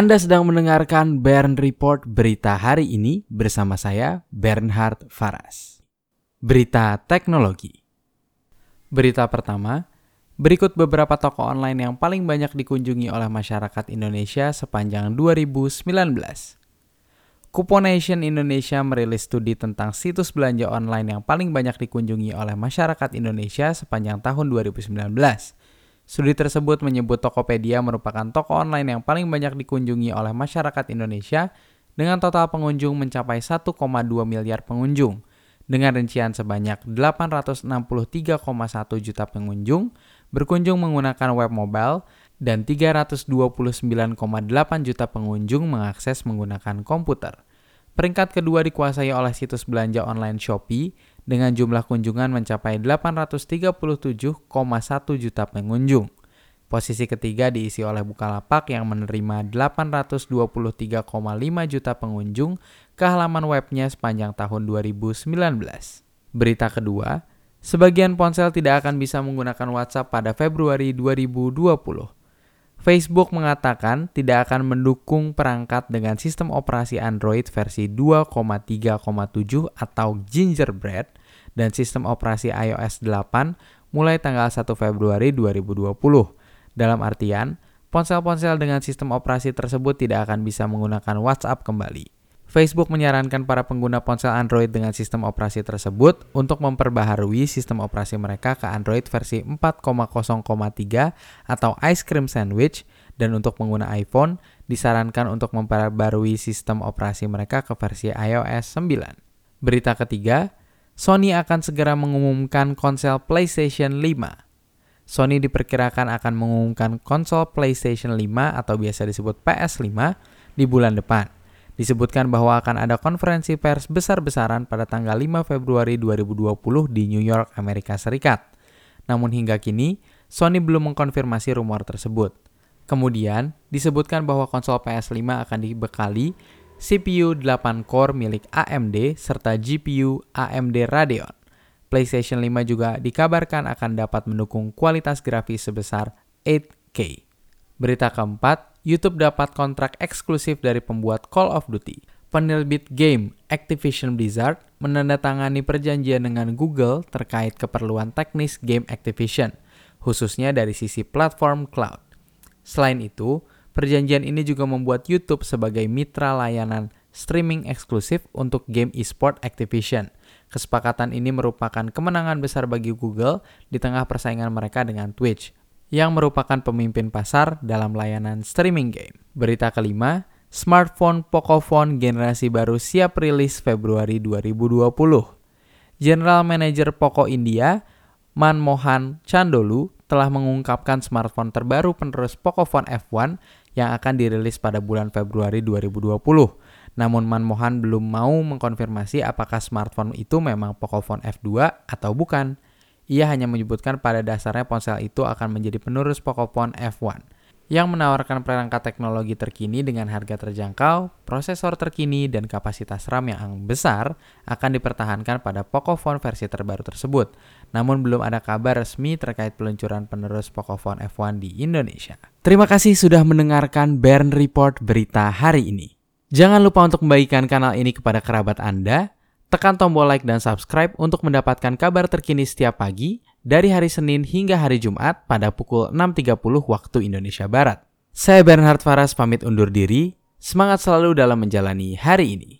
Anda sedang mendengarkan Bern Report berita hari ini bersama saya Bernhard Faras. Berita teknologi. Berita pertama, berikut beberapa toko online yang paling banyak dikunjungi oleh masyarakat Indonesia sepanjang 2019. Kuponation Indonesia merilis studi tentang situs belanja online yang paling banyak dikunjungi oleh masyarakat Indonesia sepanjang tahun 2019. Studi tersebut menyebut Tokopedia merupakan toko online yang paling banyak dikunjungi oleh masyarakat Indonesia dengan total pengunjung mencapai 1,2 miliar pengunjung. Dengan rincian sebanyak 863,1 juta pengunjung berkunjung menggunakan web mobile dan 329,8 juta pengunjung mengakses menggunakan komputer. Peringkat kedua dikuasai oleh situs belanja online Shopee dengan jumlah kunjungan mencapai 837,1 juta pengunjung. Posisi ketiga diisi oleh Bukalapak yang menerima 823,5 juta pengunjung ke halaman webnya sepanjang tahun 2019. Berita kedua, sebagian ponsel tidak akan bisa menggunakan WhatsApp pada Februari 2020. Facebook mengatakan tidak akan mendukung perangkat dengan sistem operasi Android versi 2,3,7 atau Gingerbread dan sistem operasi iOS 8 mulai tanggal 1 Februari 2020. Dalam artian, ponsel-ponsel dengan sistem operasi tersebut tidak akan bisa menggunakan WhatsApp kembali. Facebook menyarankan para pengguna ponsel Android dengan sistem operasi tersebut untuk memperbaharui sistem operasi mereka ke Android versi 4.0,3 atau Ice Cream Sandwich dan untuk pengguna iPhone disarankan untuk memperbarui sistem operasi mereka ke versi iOS 9. Berita ketiga, Sony akan segera mengumumkan konsol PlayStation 5. Sony diperkirakan akan mengumumkan konsol PlayStation 5 atau biasa disebut PS5 di bulan depan. Disebutkan bahwa akan ada konferensi pers besar-besaran pada tanggal 5 Februari 2020 di New York, Amerika Serikat. Namun hingga kini, Sony belum mengkonfirmasi rumor tersebut. Kemudian, disebutkan bahwa konsol PS5 akan dibekali CPU 8 core milik AMD serta GPU AMD Radeon. PlayStation 5 juga dikabarkan akan dapat mendukung kualitas grafis sebesar 8K. Berita keempat, YouTube dapat kontrak eksklusif dari pembuat Call of Duty. Penerbit game Activision Blizzard menandatangani perjanjian dengan Google terkait keperluan teknis game Activision, khususnya dari sisi platform cloud. Selain itu, perjanjian ini juga membuat YouTube sebagai mitra layanan streaming eksklusif untuk game esport Activision. Kesepakatan ini merupakan kemenangan besar bagi Google di tengah persaingan mereka dengan Twitch yang merupakan pemimpin pasar dalam layanan streaming game. Berita kelima, smartphone Pocophone generasi baru siap rilis Februari 2020. General Manager Poco India, Manmohan Chandolu, telah mengungkapkan smartphone terbaru penerus Pocophone F1 yang akan dirilis pada bulan Februari 2020. Namun Manmohan belum mau mengkonfirmasi apakah smartphone itu memang Pocophone F2 atau bukan. Ia hanya menyebutkan pada dasarnya ponsel itu akan menjadi penerus Pocophone F1 yang menawarkan perangkat teknologi terkini dengan harga terjangkau, prosesor terkini, dan kapasitas RAM yang besar akan dipertahankan pada Pocophone versi terbaru tersebut. Namun belum ada kabar resmi terkait peluncuran penerus Pocophone F1 di Indonesia. Terima kasih sudah mendengarkan Bern Report berita hari ini. Jangan lupa untuk membagikan kanal ini kepada kerabat Anda, Tekan tombol like dan subscribe untuk mendapatkan kabar terkini setiap pagi dari hari Senin hingga hari Jumat pada pukul 6.30 waktu Indonesia Barat. Saya Bernhard Faras pamit undur diri. Semangat selalu dalam menjalani hari ini.